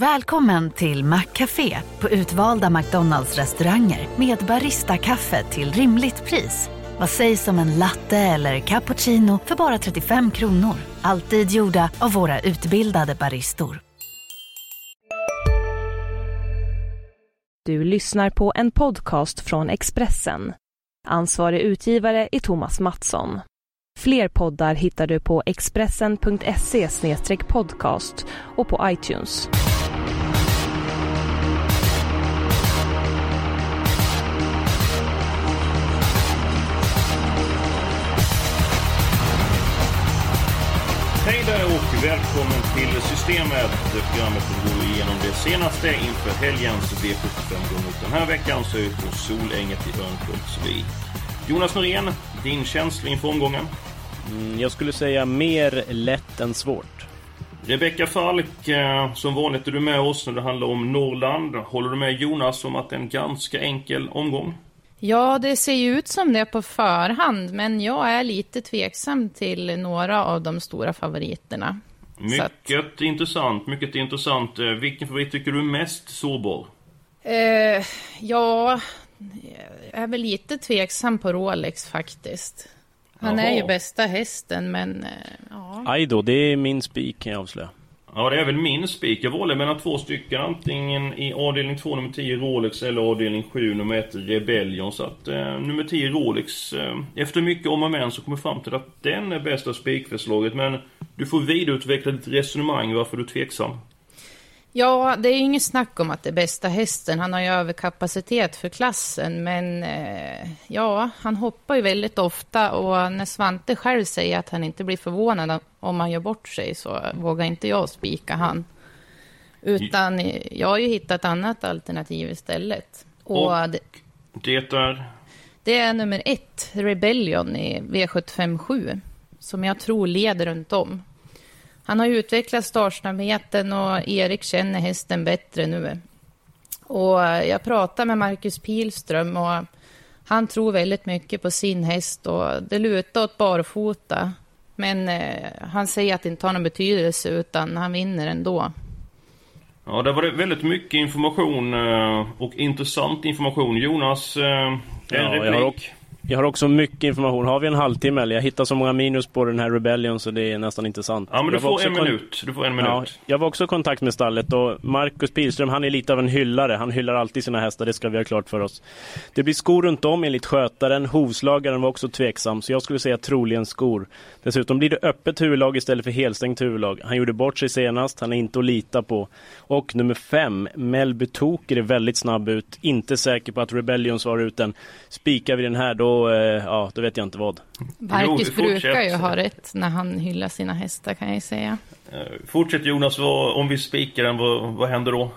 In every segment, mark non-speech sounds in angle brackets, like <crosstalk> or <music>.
Välkommen till Maccafé på utvalda McDonalds restauranger med Baristakaffe till rimligt pris. Vad sägs om en latte eller cappuccino för bara 35 kronor? Alltid gjorda av våra utbildade baristor. Du lyssnar på en podcast från Expressen. Ansvarig utgivare är Thomas Mattsson. Fler poddar hittar du på expressen.se podcast och på iTunes. Och välkommen till Systemet. Programmet som går igenom det senaste inför helgens V75 går mot den här veckan så är vi på Solänget i Örnsköldsvik. Jonas Norén, din känsla inför omgången? Mm, jag skulle säga mer lätt än svårt. Rebecka Falk, eh, som vanligt är du med oss när det handlar om Norrland. Håller du med Jonas om att det är en ganska enkel omgång? Ja, det ser ju ut som det på förhand, men jag är lite tveksam till några av de stora favoriterna. Mycket att... intressant, mycket intressant. Eh, vilken favorit tycker du är mest sårbar? Eh, ja, jag är väl lite tveksam på Rolex faktiskt. Han Jaha. är ju bästa hästen, men eh, ja. Aj då, det är min spik kan jag avslöja. Ja, det är väl min spik. Jag valde mellan två stycken. Antingen i avdelning 2 nummer 10 Rolex eller avdelning 7 nummer 1 Rebellion. Så att eh, nummer 10 Rolex, eh, efter mycket om och men så kommer fram till att den är bästa spikförslaget. Men du får vidareutveckla ditt resonemang varför du är tveksam. Ja, det är inget snack om att det är bästa hästen. Han har ju överkapacitet för klassen, men eh, ja, han hoppar ju väldigt ofta och när Svante själv säger att han inte blir förvånad om han gör bort sig så vågar inte jag spika han. Utan jag har ju hittat annat alternativ istället. Och, och det, det är? Det är nummer ett, Rebellion i V757, som jag tror leder runt om. Han har utvecklat startsnabbheten och Erik känner hästen bättre nu. Och jag pratade med Marcus Pilström och han tror väldigt mycket på sin häst och det lutar åt barfota. Men eh, han säger att det inte har någon betydelse utan han vinner ändå. Ja, det var det väldigt mycket information eh, och intressant information. Jonas, eh, en ja, replik? Jag har också mycket information. Har vi en halvtimme eller? Jag hittar så många minus på den här Rebellion så det är nästan inte sant. Ja men du får en minut. Du får en minut. Ja, jag var också i kontakt med stallet och Marcus Pilström han är lite av en hyllare. Han hyllar alltid sina hästar, det ska vi ha klart för oss. Det blir skor runt om enligt skötaren. Hovslagaren var också tveksam så jag skulle säga troligen skor. Dessutom blir det öppet huvudlag istället för helstängt huvudlag. Han gjorde bort sig senast, han är inte att lita på. Och nummer fem, Melby Toker är väldigt snabb ut. Inte säker på att Rebellion svarar ut den. Spikar vi den här då då, eh, ja, då vet jag inte vad. Marcus brukar ju ha rätt när han hyllar sina hästar kan jag säga. Eh, fortsätt Jonas, vad, om vi spikar den, vad, vad händer då?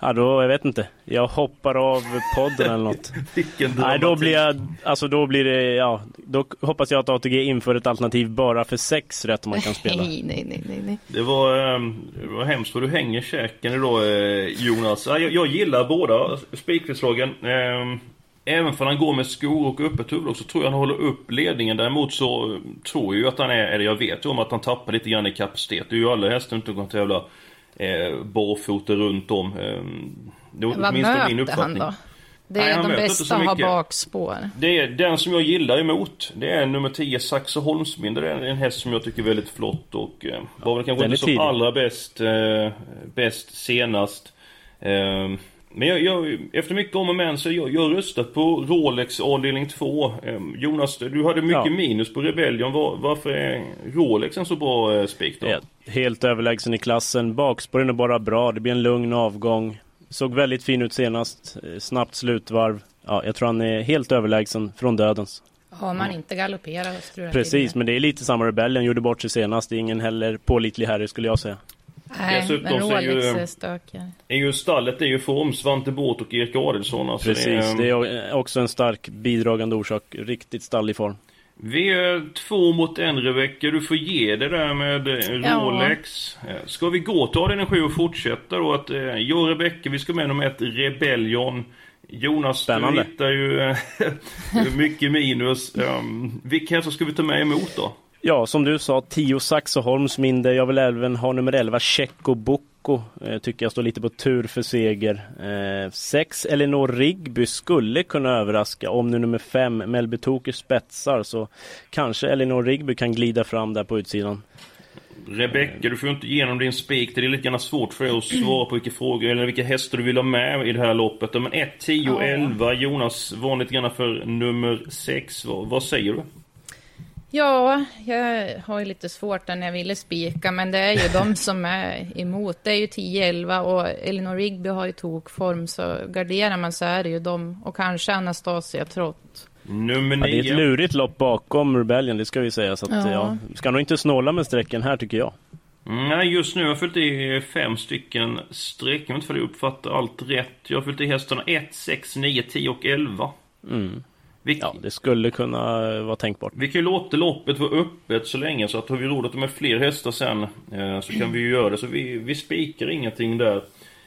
Ja, då, jag vet inte. Jag hoppar av podden eller något. <laughs> Vilken Nej, då blir jag, alltså då blir det, ja, då hoppas jag att ATG inför ett alternativ bara för sex rätt man kan spela. <laughs> Nej, nej, nej, nej. Det var, ehm, det var hemskt vad du hänger käken idag eh, Jonas. Jag, jag gillar båda spikförslagen. Ehm, Även för han går med skor och öppet huvud så tror jag han håller upp ledningen. Däremot så tror jag ju att han är, eller jag vet ju om att han tappar lite grann i kapacitet. Det är ju alla hästar inte kan tävla eh, barfota runt om. Eh, det är Vad möter min uppfattning. han då? Det är Nej, de bästa har bakspår. Det är den som jag gillar emot. Det är nummer 10 Saxe Holmsmin. Det är en häst som jag tycker är väldigt flott och eh, var väl kanske inte som allra bäst, eh, bäst senast. Eh, men jag, jag, efter mycket om och men så jag, jag röstat på Rolex avdelning 2. Eh, Jonas, du hade mycket ja. minus på Rebellion. Var, varför är Rolex en så bra eh, spik då? Helt överlägsen i klassen. Bakspåren är bara bra. Det blir en lugn avgång. Såg väldigt fin ut senast. Eh, snabbt slutvarv. Ja, jag tror han är helt överlägsen från dödens. Har man inte galopperat Precis, men det är lite samma Rebellion. Gjorde bort sig senast. Det är ingen heller pålitlig herre skulle jag säga. Nej, Dessutom men Rolex är ju, är stökigare. Är ju stallet är ju form Svante Båt och Erik Adelsson. Alltså Precis, det är, det är, också en stark bidragande orsak. Riktigt stall i form. Vi är två mot en Rebecka. Du får ge det där med Rolex. Ja. Eh, ska vi gå till energi och fortsätta då? Att, eh, jag och Rebecka, vi ska med nummer ett Rebellion. Jonas, Spännande. du hittar ju eh, <laughs> mycket minus. Um, vilka hästar ska vi ta med emot då? Ja, som du sa, 10 Saxoholms mindre. Jag vill även ha nummer 11, Tjecko Boko eh, tycker jag står lite på tur för seger. Eh, sex Elinor Rigby skulle kunna överraska om nu nummer fem Melby Toker spetsar så kanske Elinor Rigby kan glida fram där på utsidan. Rebecka, du får inte igenom din spik. Det är lite grann svårt för dig att svara på vilka frågor eller vilka hästar du vill ha med i det här loppet. Men 1, 10, 11. Jonas var lite grann för nummer 6. Vad, vad säger du? Ja, jag har ju lite svårt när jag ville spika, men det är ju de <laughs> som är emot. Det är ju 10-11 och Elinor Rigby har ju tokform, så garderar man så är det ju de och kanske Anastasia Trott. Nummer 9. Ja, det är ett lurigt lopp bakom Rebellion, det ska vi säga. Så att, ja. ja. ska nog inte snåla med strecken här tycker jag. Nej, just nu har jag fyllt i fem stycken streck. Jag vet inte för jag uppfattar allt rätt. Jag har fyllt i hästarna 1, 6, 9, 10 och 11. Mm. Vi, ja, det skulle kunna vara tänkbart. Vi kan ju låta loppet vara öppet så länge så att har vi råd med fler hästar sen eh, så kan vi ju göra det. Så vi, vi spikar ingenting där.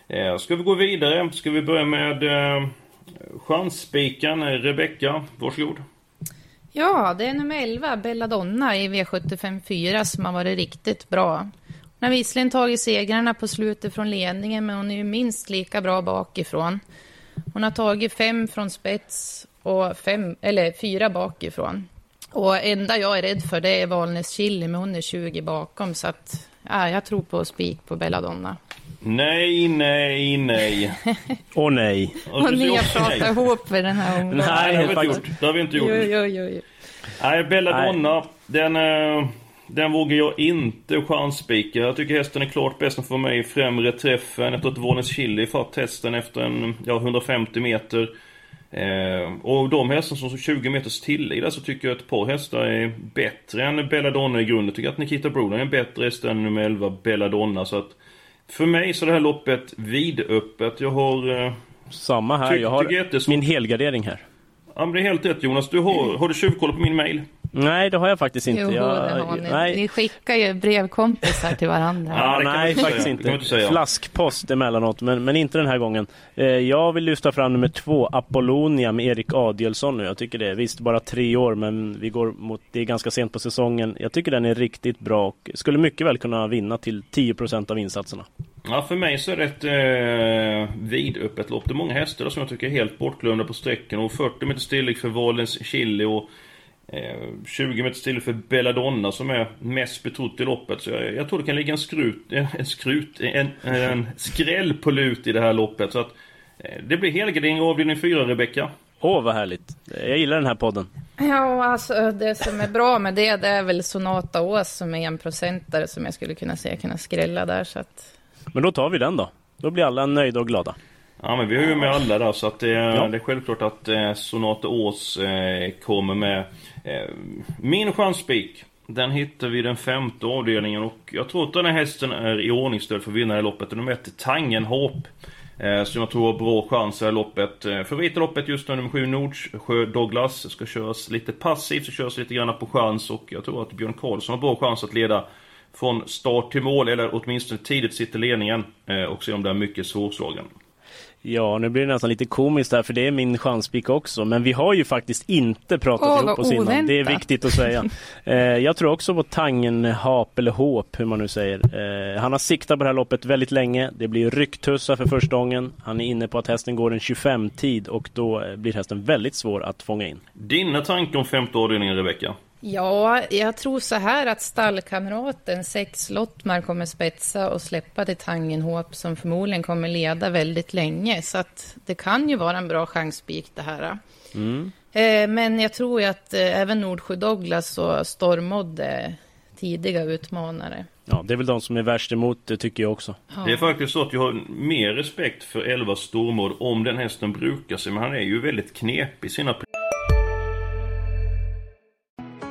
Eh, ska vi gå vidare? Ska vi börja med eh, chansspiken Rebecka, varsågod. Ja, det är nummer 11, Belladonna i V75 4 som har varit riktigt bra. Hon har visserligen tagit segrarna på slutet från ledningen, men hon är ju minst lika bra bakifrån. Hon har tagit fem från spets och fem, eller fyra bakifrån. Och enda jag är rädd för det är Valnes Chili, men hon är 20 bakom, så att ja, jag tror på spik på Belladonna. Nej, nej, nej. <laughs> Åh nej. Och ni har pratat ihop för den här omgången. Nej, det har vi inte gjort. Det har vi inte gjort. Jo, jo, jo, jo. Nej, Belladonna, den, eh, den vågar jag inte chansspika. Jag tycker hästen är klart bäst för mig i främre träffen. Jag tror att Valnes Chili fått hästen efter en, ja, 150 meter. Eh, och de hästar som står 20 meters tillägg där så tycker jag att ett par hästar är bättre än Belladonna i grunden. Jag tycker att Nikita Brodan är en bättre häst än nummer 11 Belladonna. Så att för mig så är det här loppet vidöppet. Jag har... Eh, Samma här, jag har min helgardering här. Ja men det är helt rätt Jonas. Du har, har du tjuvkoll på min mail? Nej, det har jag faktiskt inte. Jo, jag, ni. Nej. ni skickar ju brevkompisar till varandra. ja, nej, faktiskt inte. Flaskpost emellanåt, men, men inte den här gången. Eh, jag vill lyfta fram nummer två, Apollonia med Erik Adielsson nu. Jag tycker det är visst bara tre år, men vi går mot, det är ganska sent på säsongen. Jag tycker den är riktigt bra och skulle mycket väl kunna vinna till 10% av insatserna. Ja, för mig så är det ett eh, vidöppet lopp. Det är många hästar som jag tycker är helt bortglömda på sträckan. Och 40 meter stillig för Valens Chili och 20 meter stillig för Belladonna som är mest betrott i loppet. Så jag, jag tror det kan ligga en skrut, en, skrut, en, en skräll på lut i det här loppet. Så att eh, det blir helgardering avdelning 4, Rebecka. Åh, oh, vad härligt. Jag gillar den här podden. Ja, alltså det som är bra med det, det är väl Sonata Ås som är en procentare som jag skulle kunna säga kunna skrälla där. Så att men då tar vi den då. Då blir alla nöjda och glada. Ja men vi har ju med alla där så att det, ja. det är självklart att eh, Sonata Ås eh, kommer med. Eh, min chansspik den hittar vi i den femte avdelningen och jag tror att den här hästen är i ordningsstöd för att vinna det loppet. Nummer ett, Tangenhop. Eh, som jag tror har bra chans i loppet. Eh, Favorita loppet just nu nummer 7 Nordsjö Douglas. Ska köras lite passivt, så köras lite grann på chans och jag tror att Björn Karlsson har bra chans att leda från start till mål, eller åtminstone tidigt sitter ledningen. Eh, och se om det är mycket svårslagen. Ja, nu blir det nästan lite komiskt här för det är min chanspik också. Men vi har ju faktiskt inte pratat oh, ihop oss innan. Det är viktigt att säga. <laughs> eh, jag tror också på Tangen Hap eller Håp, hur man nu säger. Eh, han har siktat på det här loppet väldigt länge. Det blir rycktussa för första gången. Han är inne på att hästen går en 25-tid och då eh, blir hästen väldigt svår att fånga in. Dina tankar om femte avdelningen, Rebecka? Ja, jag tror så här att stallkamraten Sex Lottmar kommer spetsa och släppa till Tangenhop som förmodligen kommer leda väldigt länge. Så att det kan ju vara en bra chansspik det här. Mm. Eh, men jag tror ju att eh, även Nordsjö Douglas och Stormod är tidiga utmanare. Ja, det är väl de som är värst emot det tycker jag också. Ja. Det är faktiskt så att jag har mer respekt för 11 Stormod om den hästen brukar sig. Men han är ju väldigt knepig i sina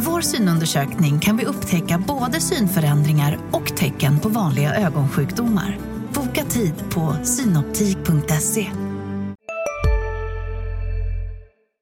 Med vår synundersökning kan vi upptäcka både synförändringar och tecken på vanliga ögonsjukdomar. Boka tid på synoptik.se.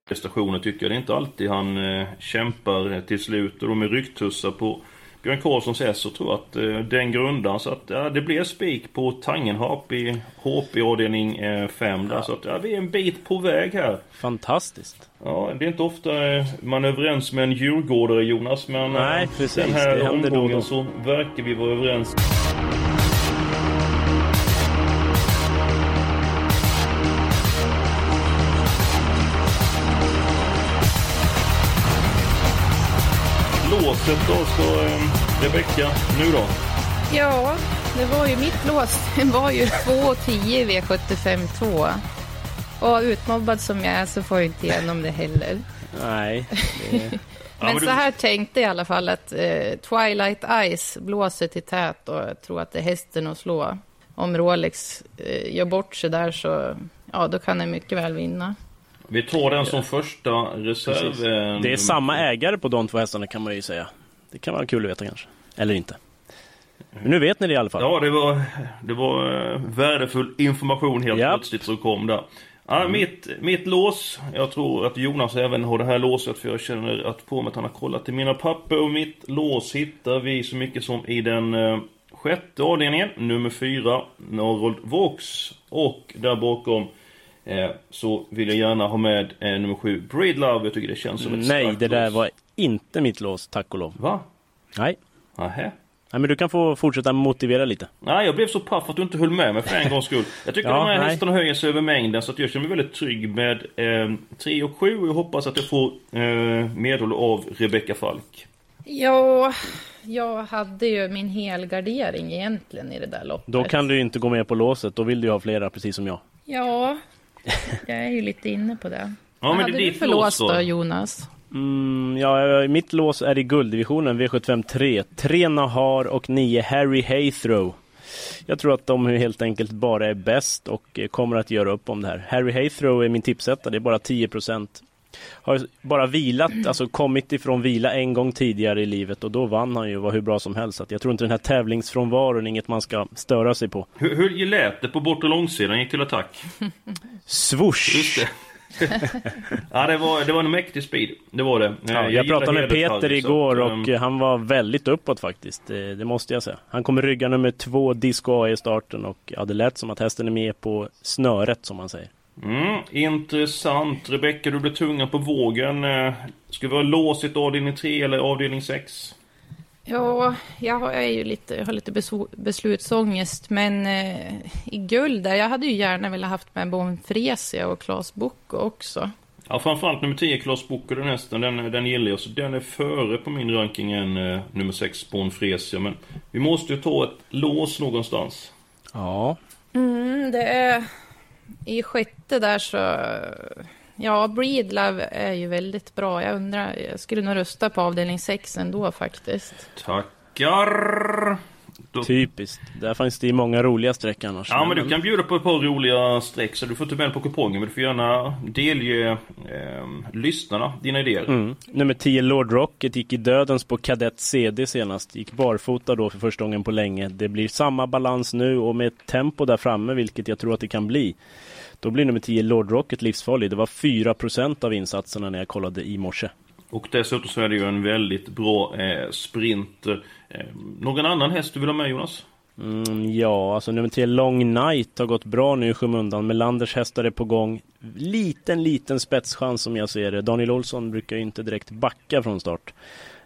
prestationer tycker jag. Det är inte alltid han eh, kämpar till slut och med rycktussar på Björn Karlssons S så tror jag att eh, den grundar så att ja, det blir spik på Tangenhap i HP avdelning 5 eh, där. Så att ja, vi är en bit på väg här. Fantastiskt. Ja, det är inte ofta eh, man är överens med en djurgårdare Jonas, men Nej, eh, precis, den här omgången så verkar vi vara överens. Låset då, så eh, Rebecka, nu då? Ja, det var ju mitt lås. <laughs> Det var ju 2,10 V75 2. Och utmobbad som jag är så får jag inte igenom det heller. <laughs> Nej. Det... <laughs> men, ja, så här tänkte jag i alla fall att eh, Twilight Ice blåser till tät och jag tror att det är hästen att slå. Om Rolex eh, gör bort sig där så ja, då kan den mycket väl vinna. Vi tar den som första reserv. Precis. Det är samma ägare på de två hästarna kan man ju säga. Det kan vara kul att veta kanske. Eller inte. Men nu vet ni det i alla fall. Ja, det var, det var eh, värdefull information helt yep. plötsligt som kom där. Ja, mm. mitt, mitt lås, jag tror att Jonas även har det här låset för jag känner att på mig att han har kollat i mina papper och mitt lås hittar vi så mycket som i den eh, sjätte avdelningen, nummer fyra, Norrold Vox och där bakom Eh, så vill jag gärna ha med eh, nummer sju, Breedlove. Jag tycker det känns som ett Nej, det där var inte mitt lås, tack och lov. Va? Nej. Nähä. Nej, men du kan få fortsätta motivera lite. Nej, jag blev så paff att du inte höll med mig för en gångs skull. Jag tycker <laughs> ja, de här nej. hästarna höjer sig över mängden så att jag känner mig väldigt trygg med eh, 3 och 7 och jag hoppas att jag får eh, medhåll av Rebecka Falk. Ja, jag hade ju min helgardering egentligen i det där loppet. Då kan du ju inte gå med på låset, då vill du ju ha flera precis som jag. Ja, jag är ju lite inne på det. Ja, Vad men hade det är du för lås då, Jonas? Mm, ja, mitt lås är i gulddivisionen, V75 3. 3 Nahar och 9 Harry Haythrow. Jag tror att de helt enkelt bara är bäst och kommer att göra upp om det här. Harry Haythrow är min tipsetta, det är bara 10% Har bara vilat, alltså kommit ifrån vila en gång tidigare i livet och då vann han ju var hur bra som helst. Så jag tror inte den här tävlingsfrånvaron är inget man ska störa sig på. Hur, hur lät det på bort och långsidan? Gick till attack? Swoosh! <laughs> ja, det var, det var en mäktig speed. Det var det. Ja, jag, jag pratade med Peter igår att, och um... han var väldigt uppåt faktiskt. Det, det, måste jag säga. Han kommer rygga nummer två Disco A i starten och ja, det lät som att hästen är med på snöret som man säger. Mm, intressant. Rebecka, du blev tunga på vågen. Eh, ska vi ha låsit avdelning 3 eller avdelning 6? Ja, jag är ju lite, jag har lite beslutsångest, men eh, i guld där, jag hade ju gärna velat haft med Bonfresia och Klas Bocco också. Ja, framförallt nummer 10, Klas Bocco, den hästen, den, den gillar jag. Så den är före på min ranking än eh, nummer 6, Bonfresia. Men vi måste ju ta ett lås någonstans. Ja. Mm, det är... I sjätte där så Ja, Breedlove är ju väldigt bra. Jag undrar, jag skulle nog rösta på avdelning 6 ändå faktiskt. Tackar! Då... Typiskt. Där finns det ju många roliga streck annars. Ja, men du kan bjuda på ett par roliga streck så du får inte med på kupongen. Men du får gärna delge eh, lyssnarna dina idéer. Mm. Nummer 10 Lord Rocket gick i dödens på Kadett CD senast. Gick barfota då för första gången på länge. Det blir samma balans nu och med tempo där framme, vilket jag tror att det kan bli. Då blir nummer 10 Lord Rocket livsfarlig. Det var 4% av insatserna när jag kollade i morse. Och dessutom så är det ju en väldigt bra eh, sprint. Eh, någon annan häst du vill ha med Jonas? Mm, ja, alltså nummer 10 Long Night har gått bra nu i skymundan. Melanders hästar är på gång. Liten, liten spetschans som jag ser det. Daniel Olsson brukar ju inte direkt backa från start.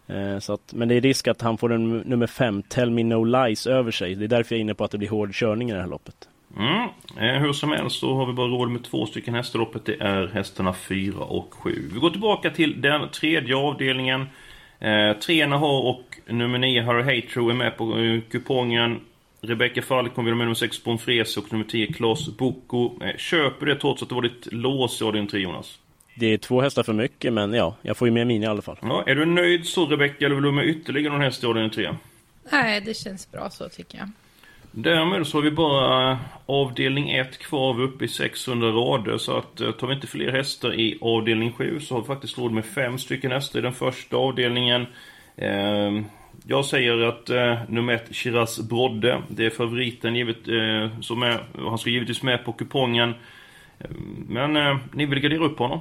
Eh, så att, men det är risk att han får en nummer 5, Tell Me No Lies, över sig. Det är därför jag är inne på att det blir hård körning i det här loppet. Mm. Eh, hur som helst så har vi bara råd med två stycken hästar loppet. Det är hästarna 4 och 7. Vi går tillbaka till den tredje avdelningen. Eh, Trena har och nummer 9 Harry Hatro är med på eh, kupongen. Rebecca vill ha med nummer 6 Bonfres och nummer 10 Klas Boko. Eh, köper det trots att det var ditt lås i avdelning 3 Jonas? Det är två hästar för mycket men ja, jag får ju med min i alla fall. Ja, är du nöjd så Rebecca eller vill du ha med ytterligare någon häst i avdelning 3? Nej, det känns bra så tycker jag. Därmed så har vi bara eh, avdelning 1 kvar uppe i 600 rader så att eh, tar vi inte fler hästar i avdelning 7 så har vi faktiskt råd med fem stycken hästar i den första avdelningen. Ehm, jag säger att eh, nummer 1 Shiraz Brodde, det är favoriten givet, eh, som är, han ska givetvis med på kupongen. Ehm, men eh, ni vill gardera upp honom?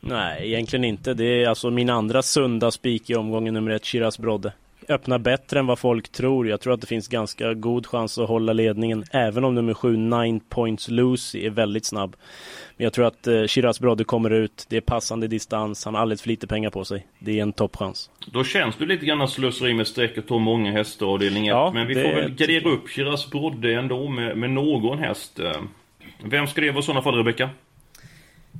Nej, egentligen inte. Det är alltså min andra sunda spik i omgången nummer 1, Shiraz Brodde. Öppnar bättre än vad folk tror. Jag tror att det finns ganska god chans att hålla ledningen, även om nummer sju, Nine Points Lucy, är väldigt snabb. Men jag tror att eh, Shiraz Brodde kommer ut. Det är passande distans. Han har alldeles för lite pengar på sig. Det är en toppchans. Då känns det lite grann slöseri med streck och många hästar avdelning 1. Ja, men vi får väl gardera upp Shiraz Brodde ändå med, med någon häst. Eh. Vem ska det vara i sådana fall, Rebecka?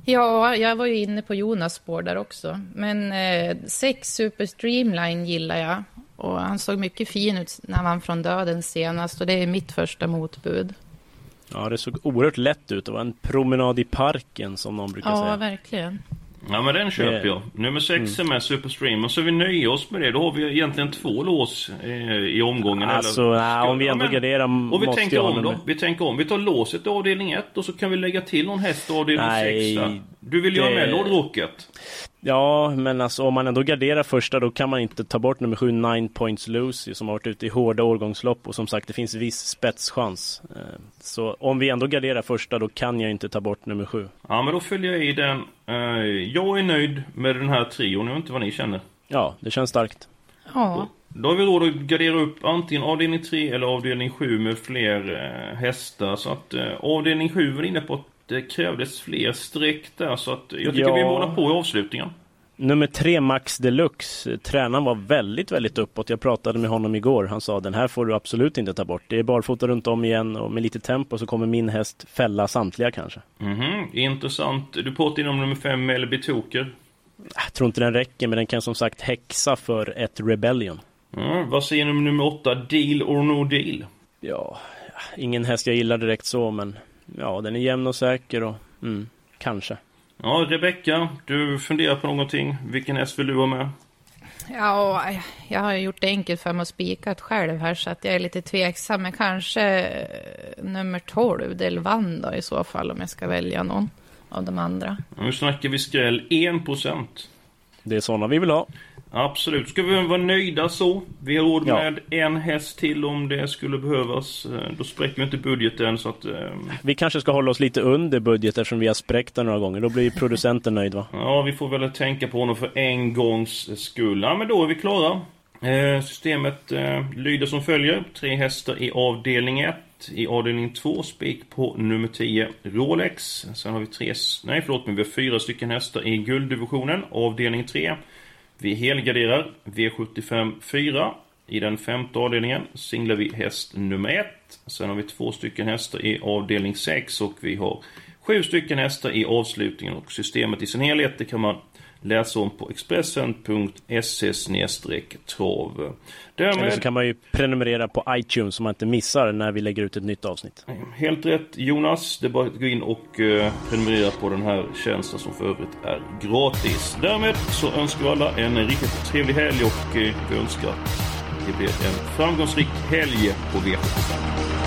Ja, jag var ju inne på Jonas spår där också. Men eh, sex Super Streamline gillar jag. Och han såg mycket fin ut när han vann från döden senast. Och det är mitt första motbud. Ja, det såg oerhört lätt ut. Det var en promenad i parken som någon brukar ja, säga. Ja, verkligen. Ja men den köper jag. Nummer 6 mm. är med Superstream. Och så vi nöjer oss med det. Då har vi egentligen två lås eh, i omgången. Alltså, eller, nej, om vi ändå ja, garderar Och vi tänker om då. Vi tänker om. Vi tar låset i avdelning 1 och så kan vi lägga till någon häst i avdelning 6. Du vill det... göra med Lord Rocket? Ja, men alltså om man ändå garderar första då kan man inte ta bort nummer 7 Nine Points Lucy som har varit ute i hårda årgångslopp och som sagt det finns viss spetschans. Eh, så om vi ändå garderar första då kan jag inte ta bort nummer 7. Ja, men då följer jag i den. Eh, jag är nöjd med den här trion, jag vet inte vad ni känner. Ja, det känns starkt. Ja. Då har vi råd att gardera upp antingen avdelning 3 eller avdelning 7 med fler eh, hästar. Så att avdelning 7 var inne på det krävdes fler streck där så att jag tycker ja. vi målar på i avslutningen. Nummer tre Max Deluxe, tränaren var väldigt, väldigt uppåt. Jag pratade med honom igår. Han sa den här får du absolut inte ta bort. Det är barfota runt om igen och med lite tempo så kommer min häst fälla samtliga kanske. Mm -hmm. Intressant. Du pratade om nummer fem Melby Toker. Jag tror inte den räcker men den kan som sagt häxa för ett Rebellion. Mm, vad säger du om nummer åtta Deal or No Deal? Ja, ingen häst jag gillar direkt så men ja, den är jämn och säker och mm, kanske. Ja, Rebecka, du funderar på någonting. Vilken häst vill du ha med? Ja, jag har gjort det enkelt för mig att spikat själv här så att jag är lite tveksam. Men kanske eh, nummer 12, Delvan då i så fall om jag ska välja någon av de andra. Nu snackar vi skräll 1%. Det är sådana vi vill ha. Absolut. Ska vi vara nöjda så? Vi har råd med ja. en häst till om det skulle behövas. Eh, då spräcker vi inte budgeten så att... Eh... Vi kanske ska hålla oss lite under budget eftersom vi har spräckt den några gånger. Då blir producenten nöjd va? Ja, vi får väl tänka på honom för en gångs skull. Ja, men då är vi klara. Eh, systemet eh, lyder som följer. Tre hästar i avdelning 1. I avdelning 2 spik på nummer 10 Rolex. Sen har vi tre... Nej förlåt, men vi har fyra stycken hästar i gulddivisionen. Avdelning 3. Vi helgarderar V75 4. I den femte avdelningen singlar vi häst nummer 1. Sen har vi två stycken hästar i avdelning 6 och vi har sju stycken hästar i avslutningen och systemet i sin helhet det kan man läsa om på Expressen.se trav. Därmed... Eller så kan man ju prenumerera på iTunes så man inte missar när vi lägger ut ett nytt avsnitt. Helt rätt Jonas. Det är bara att gå in och uh, prenumerera på den här tjänsten som för övrigt är gratis. Därmed så önskar vi alla en riktigt trevlig helg och uh, vi önskar att det blir en framgångsrik helg på V75.